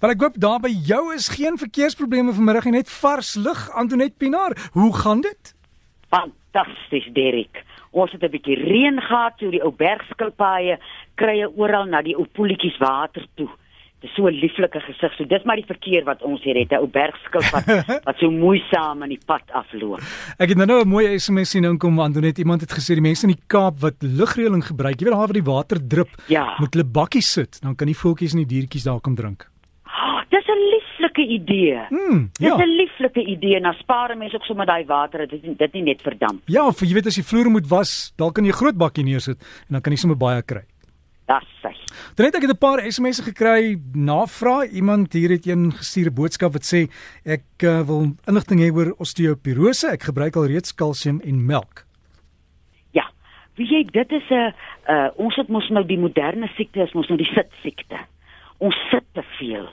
Maar ek hoop daar by jou is geen verkeersprobleme vanmiddag nie, net vars lug. Antoinette Pinaar, hoe gaan dit? Fantasties, Derek. Ons het 'n bietjie reën gehad, so die ou bergskilpaaie krye oral na die ou poeltjies water toe. Dis so 'n lieflike gesig. So dis maar die verkeer wat ons hier het, 'n ou bergskilpad wat so moeisaam aan die pad afloop. Ek het nou 'n mooi SMS sien inkom Antoinette. Iemand het gesê die mense in die Kaap wat lugreëling gebruik, jy weet daar waar die water drup, Ja. moet hulle bakkies sit, dan kan die voeltjies en die diertjies daar kom drink. Dis 'n lieflike idee. Mm, Dis ja. 'n lieflike idee en dan spaar mense ook sommer daai water, dit is dit nie net verdamp. Ja, of jy weet as jy vloere moet was, dan kan jy groot bakkie neersit en dan kan jy sommer baie kry. Das sy. Dan het ek 'n paar SMS'e gekry navraag. Iemand hier het een gestuur 'n boodskap wat sê ek uh, wil inligting hê oor osteoporose. Ek gebruik al reeds kalsium en melk. Ja. Wie jy dit is 'n uh, ons het mos nou die moderne siekte is mos nou die sit siekte. Ons sit te veel.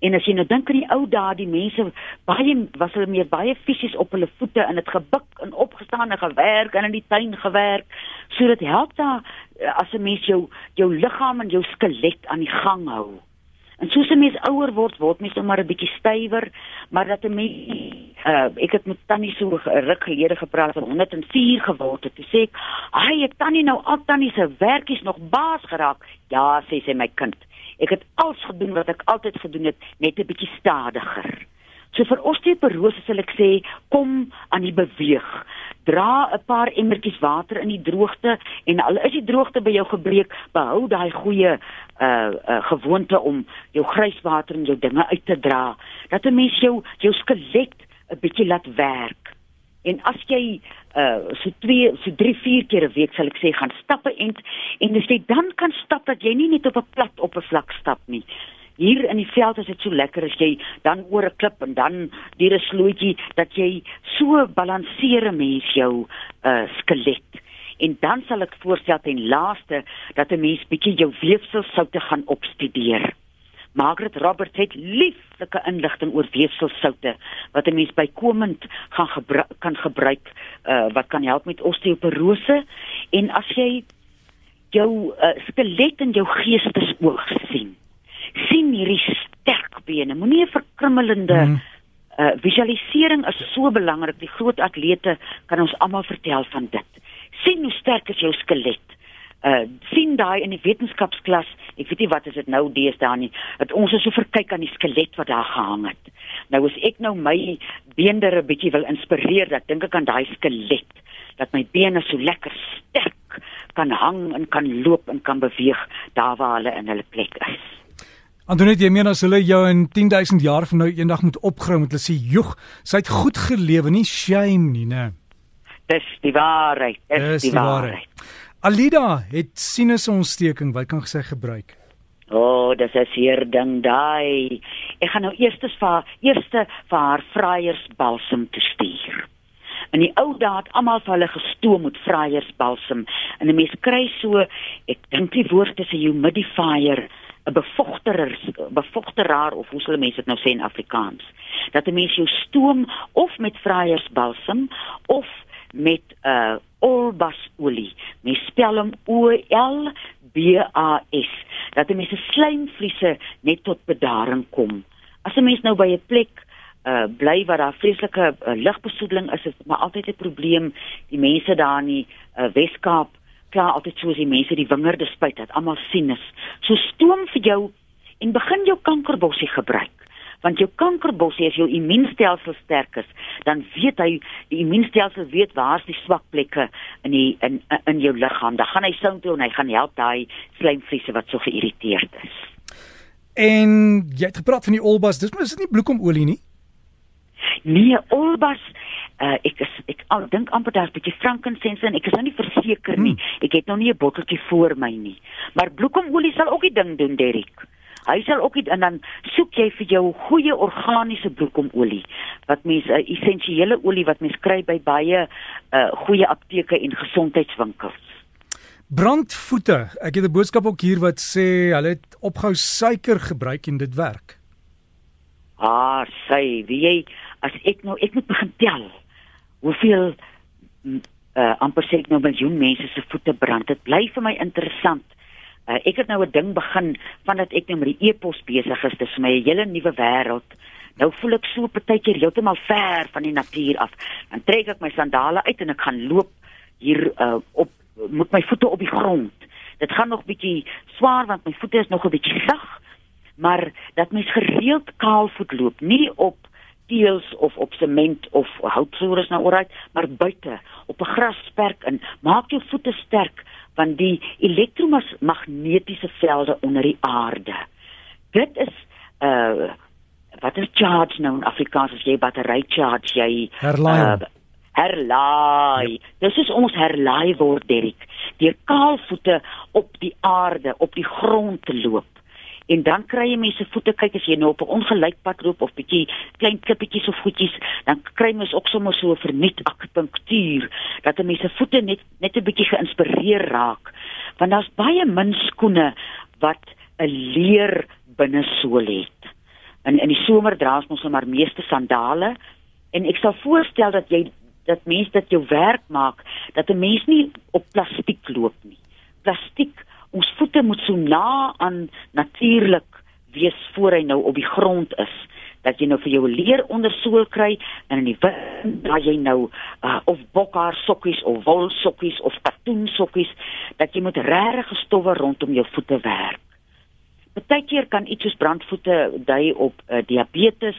En as jy nou dink aan die ou dae, die mense baie was hulle meer baie fisies op hulle voete en het gebuk en opgestaan en gewerk en in die tuin gewerk. So dit help daar uh, as 'n mens jou jou liggaam en jou skelet aan die gang hou. En soos 'n mens ouer word, word mens nou maar 'n bietjie stywer, maar dat 'n mens uh, ek het met Tannie so 'n ruk gelede gepraat van 104 geword het. Toe sê ek, "Ag, ek Tannie nou al Tannie se werkies nog baas geraak." Ja, sê sy my kind. Ek het alles gedoen wat ek altyd gedoen het, net 'n bietjie stadiger. So vir osteoporose sal ek sê, kom aan die beweeg. Dra 'n paar emmertjies water in die droogte en al is die droogte by jou gebreek, behou daai goeie uh uh gewoonte om jou grijswater en jou dinge uit te dra. Dat 'n mens jou jou skelet 'n bietjie laat werk. En as jy uh so 2 so 3 4 keer 'n week sal ek sê gaan stappe en en as jy dan kan stap dat jy nie net op 'n plat oppervlak stap nie. Hier in die veld is dit so lekker as jy dan oor 'n klip en dan deur 'n slootjie dat jy so balanseer 'n mens jou uh skelet. En dan sal ek voorstel ten laaste dat 'n mens bietjie jou weefselsoute gaan opstudeer. Margaret Roberts het lieflike inligting oor weefselsoute wat 'n mens bykomend gaan gebru kan gebruik uh wat kan help met osteoporose. En as jy jou uh, skelet en jou geestesoog sien sien hierdie sterk bene. Moenie 'n verkrummelende mm. uh visualisering is so belangrik. Die groot atlete kan ons almal vertel van dit. Sien hoe sterk is jou skelet uh sien daai in die wetenskapsklas ek weet nie wat is dit nou deesdae nie dat ons is so verkyk aan die skelet wat daar gehang het nou as ek nou my beender 'n bietjie wil inspireer dat dink ek aan daai skelet dat my bene so lekker sterk kan hang en kan loop en kan beweeg daar waar hulle in hulle plek is Antoinette, jy meen as hulle jou in 10000 jaar van nou eendag moet opgrou met hulle sê, "Joeg, sy het goed gelewe, nie shame nie, né?" dis die waarheid dis, Dis die, die waarheid, waarheid. Alida het sinusontsteking, wat kan gesê gebruik? O, oh, dis 'n seer ding daai. Ek gaan nou eers vir haar eerste vir haar vryersbalsem te stuur. In die ou dae het almal vir hulle gestoom met vryersbalsem en 'n mens kry so, ek dink die woord is 'n humidifier, 'n bevogterer, bevogteraar of hoe sal mense dit nou sê in Afrikaans. Dat 'n mens jou stoom of met vryersbalsem of met 'n uh, olbasolie. Mens spel hom O L B A S. Dat die mense slijmvliese net tot bedaring kom. As 'n mens nou by 'n plek uh bly waar daar vreeslike uh, lugbesoedeling is, is maar altyd 'n probleem. Die mense daar in die uh, Weskaap kla altyd soos die mense die wingerde spuit dat almal sinus. So stoom vir jou en begin jou kankerbossie gebruik want jou kankerbossie as jou immuunstelsel sterk is, dan weet hy die immuunstelsel weet waar's die swak plekke in die in in jou liggaam. Dan gaan hy soontoe en hy gaan help daai slijmvliese wat so geïrriteerd is. En jy het gepraat van die olbas, dis mos is dit nie bloekomolie nie. Nee, olbas uh, ek is ek al dink amper daar's 'n bietjie frankincense en ek is nou nie verseker nie. Ek het nou nie 'n botteltjie voor my nie. Maar bloekomolie sal ook die ding doen, Derrick. Hy sal ook die, en dan soek jy vir jou goeie organiese bloekomolie wat mens 'n uh, essensiële olie wat mens kry by baie uh, goeie apteke en gesondheidswinkels. Brandvoete. Ek het 'n boodskap ook hier wat sê hulle het opgehou suiker gebruik en dit werk. Ah, sê, wie jy as ek nou ek moet begin tel. Hoeveel uh amper sê ek nou miljoen mense se voete brand. Dit bly vir my interessant Uh, ek het nou 'n ding begin vandat ek nou met die e-pos besig is, dis vir my 'n hele nuwe wêreld. Nou voel ek so partykeer heeltemal ver van die natuur af. Dan trek ek my sandale uit en ek gaan loop hier uh, op met my voete op die grond. Dit gaan nog bietjie swaar want my voete is nog 'n bietjie sag, maar dat mens gereeld kaalvoet loop, nie op teels of op sement of houtvloer is nou oral, maar buite op 'n grasperk in. Maak jou voete sterk want die elektromagnetiese velde onder die aarde. Dit is uh wat is charge nou in Afrikaans as jy battery charge jy herlaai. Uh, herlaai. Yep. Dis is ons herlaai word Derek. Deur kaalvoete op die aarde, op die grond te loop en dan kry jy mense voete kyk as jy nou op 'n ongelyk pad loop of bietjie klein klippietjies of goedjies dan kry mens ook sommer so 'n verniet akupunktuur dat mense voete net net 'n bietjie geïnspireer raak. Want daar's baie min skoene wat 'n leer binnesool het. En in die somer dra ons mos nou maar meeste sandale. En ek sal voorstel dat jy dat mense dit jou werk maak dat 'n mens nie op plastiek loop nie. Plastiek voete moet so na aan natuurlik wees voor hy nou op die grond is dat jy nou vir jou leer ondersool kry en in die wind dat jy nou uh, of bokhaar sokkies of wol sokkies of katoen sokkies dat jy met regte stowwe rondom jou voete werk. Partykeer kan iets soos brandvoete dui op uh, diabetes.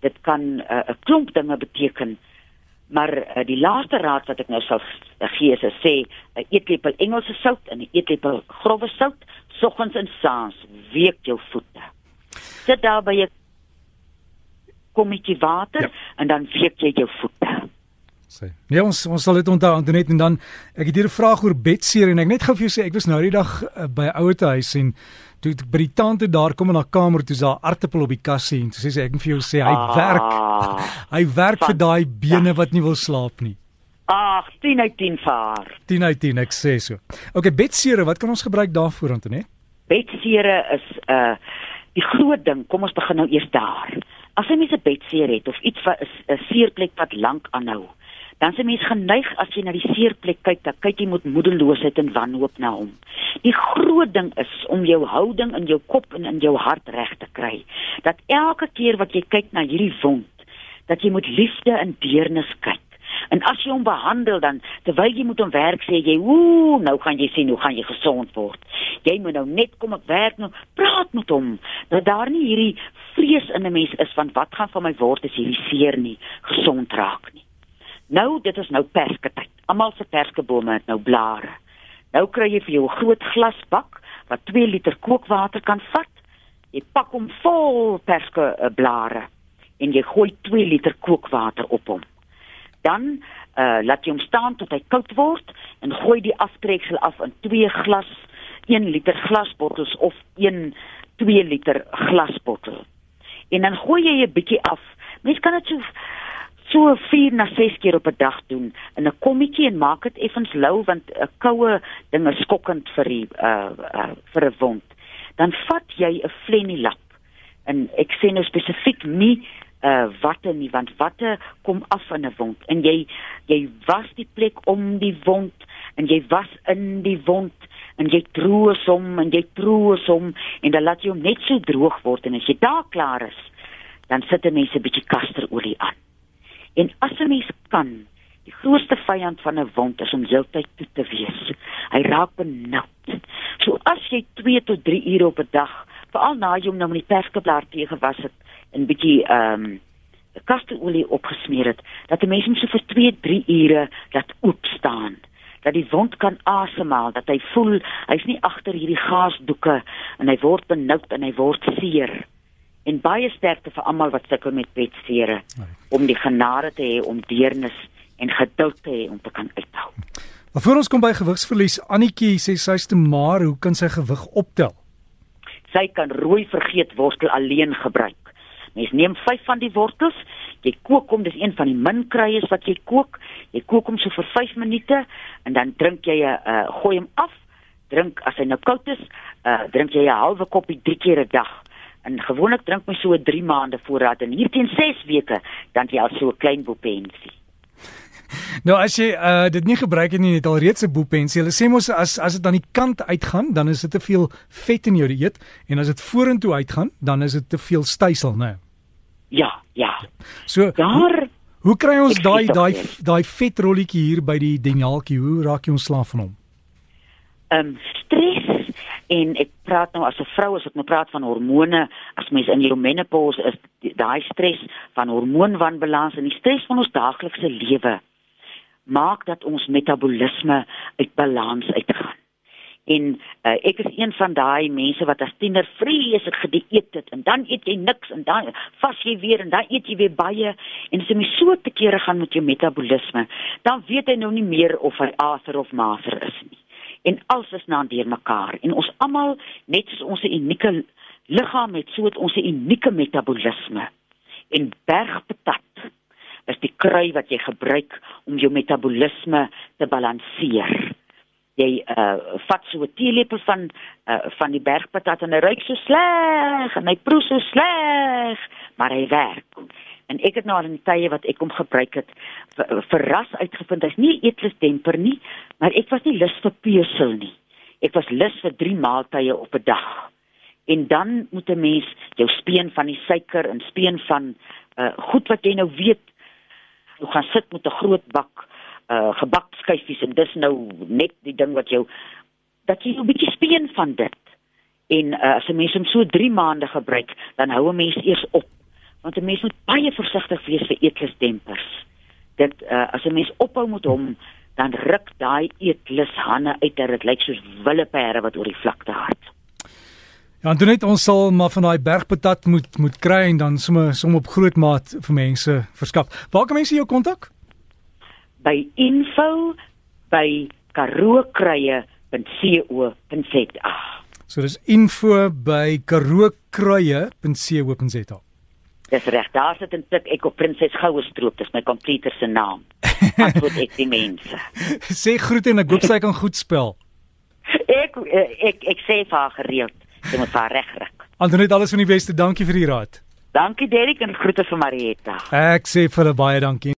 Dit kan 'n uh, klomp dinge beteken. Maar uh, die laaste raad wat ek nou sal gee is sê 'n uh, eetlepel Engelse sout en 'n eetlepel grove sout soggens en saans week jou voete. Sit daar by 'n kommetjie water ja. en dan week jy jou voete. Sê. Nee ons ons sal dit onthou net en dan ek het hier 'n vraag oor bedseer en ek net gou vir jou sê ek was nou die dag uh, by 'n ouete huis en toe ek by die tante daar kom in haar kamer toe is daar aartappel op die kassie en toe sê sy ek moet vir jou sê hy ah, werk hy werk vir daai bene wat nie wil slaap nie. Ag 10 uit 10 vir haar. 10 uit 10 ek sê so. Okay bedsere wat kan ons gebruik daarvoor Antonet bedsere is 'n uh, die groot ding kom ons begin nou eers daar. As jy mens 'n bedseer het of iets 'n seerplek wat lank aanhou dan se mens geneig as jy na die seerplek kyk, dan kyk jy met moedeloosheid en wanhoop na hom. Die groot ding is om jou houding in jou kop en in jou hart reg te kry. Dat elke keer wat jy kyk na hierdie wond, dat jy met liefde en deernis kyk. En as jy hom behandel dan terwyl jy moet hom werk sê jy, "Ooh, nou gaan jy sien hoe gaan jy gesond word." Jy moet nou net kom ek werk nou, praat met hom. Dat daar nie hierdie vrees in 'n mens is van wat gaan van my word as hierdie seer nie gesond raak nie. Nou dit is nou persketyd. Almal se perskebome het nou blare. Nou kry jy vir jou 'n groot glasbak wat 2 liter kookwater kan vat. Jy pak hom vol perske uh, blare en jy gooi 2 liter kookwater op hom. Dan uh, laat jy hom staan tot hy koud word en gooi die aftreksel af in 2 glas 1 liter glasbottels of 1 2 liter glasbottel. En dan gooi jy 'n bietjie af. Mens kan dit so so 4 na 6 keer op 'n dag doen in 'n kommetjie en maak dit effens lou want 'n koue ding is skokkend vir die uh, uh vir 'n wond. Dan vat jy 'n flennilap en ek sê nou spesifiek nie uh watte nie want watte kom af in 'n wond. En jy jy was die plek om die wond en jy was in die wond en jy troos hom en jy troos hom en dan laat jy hom net so droog word en as jy daar klaar is dan sit 'n mens 'n bietjie kasterolie aan En as 'n mens kan, die grootste vyand van 'n wond is om heeltyd toe te wees. Hy raak benoud. So as jy 2 tot 3 ure op 'n dag, veral na jy hom nou met die perskeblaar tee gewas het en bietjie ehm um, kasterolie opgesmeer het, dat 'n mens hom so vir 2, 3 ure laat oop staan dat die wond kan asemhaal, dat hy voel hy's nie agter hierdie gaasdoeke en hy word benoud en hy word seer en baie sterkte vir almal wat sukkel met petsere om die genade te hê om deernis en geduld te hê om te kan uithou. Maar voor ons kom by gewigsverlies, Annetjie sê sy's te maar, hoe kan sy gewig optel? Sy kan rooi vergeet wortel alleen gebruik. Mens neem 5 van die wortels, jy kook hom, dis een van die min kruies wat jy kook. Jy kook hom so vir 5 minute en dan drink jy 'n uh, eh, gooi hom af. Drink as hy nou koud is, uh, drink jy 'n halwe koppie 3 keer 'n dag en gewoonlik drink my so 3 maande voorraad en hier teen 6 weke dan jy al so 'n klein bopensie. Nou as jy uh dit nie gebruik het nie, het al reeds 'n boepensie. Hulle sê mos as as dit aan die kant uitgaan, dan is dit te veel vet in jou dieet en as dit vorentoe uitgaan, dan is dit te veel stysel, né? Ja, ja. So Daar hoe kry ons daai daai daai vetrolletjie hier by die denjaaltjie? Hoe raak jy ontslaaf van hom? ehm um, stres en ek praat nou as 'n vrou as ek nou praat van hormone as mens in jou menopause is daai stres van hormoonwanbalans en die stres van ons daaglikse lewe maak dat ons metabolisme uit balans uitgaan. En uh, ek is een van daai mense wat as tiener vreeslik gedieet het en dan eet jy niks en dan vas jy weer en dan eet jy weer baie en as jy so te kere gaan met jou metabolisme, dan weet jy nou nie meer of hy aser of maser is nie en alles is nou deur mekaar. En ons almal net soos ons unieke liggaam het so het ons 'n unieke metabolisme. En bergpatat is die krui wat jy gebruik om jou metabolisme te balanseer. Jy uh vat so 'n teelepel van uh van die bergpatat en hy ruik so sleg en hy proe so sleg maar hy werk en ek het al in tye wat ek hom gebruik het ver- verras uitgevind hy's nie 'n eetlusdemper nie maar ek was nie lus vir pesel nie ek was lus vir 3 maaltye op 'n dag en dan moet 'n mens jou speen van die suiker en speen van uh goed wat jy nou weet jy gaan sit met 'n groot bak uh gebakskyfies en dis nou net die ding wat jou dat jy 'n bietjie speen van dit. En uh, as 'n mens hom so 3 maande gebruik, dan hou 'n mens eers op. Want 'n mens moet baie versigtig wees vir eetlusdempers. Dit uh, as 'n mens ophou met hom, dan ruk daai eetlushande uit dat dit lyk soos wille pere wat oor die vlakte hard. Ja, en toe net ons sal maar van daai bergpatat moet moet kry en dan sommer som op groot maat vir mense verskaf. Waar kan mense jou kontak? By info by karookruie.co.za. So dis info by karookruie.co.za. Dis reg, daar sit 'n tik ek op Prinses Goue Stroop, dis my komputer se naam. Antwoord ek die mense. Sê groete en ek hoop sy kan goed spel. Ek eh, ek ek sê vir haar gereeld, sy moet haar reg ruk. Antoinette alles van die beste. Dankie vir die raad. Dankie Derek en groete vir Marietta. Ek sê vir hulle baie dankie.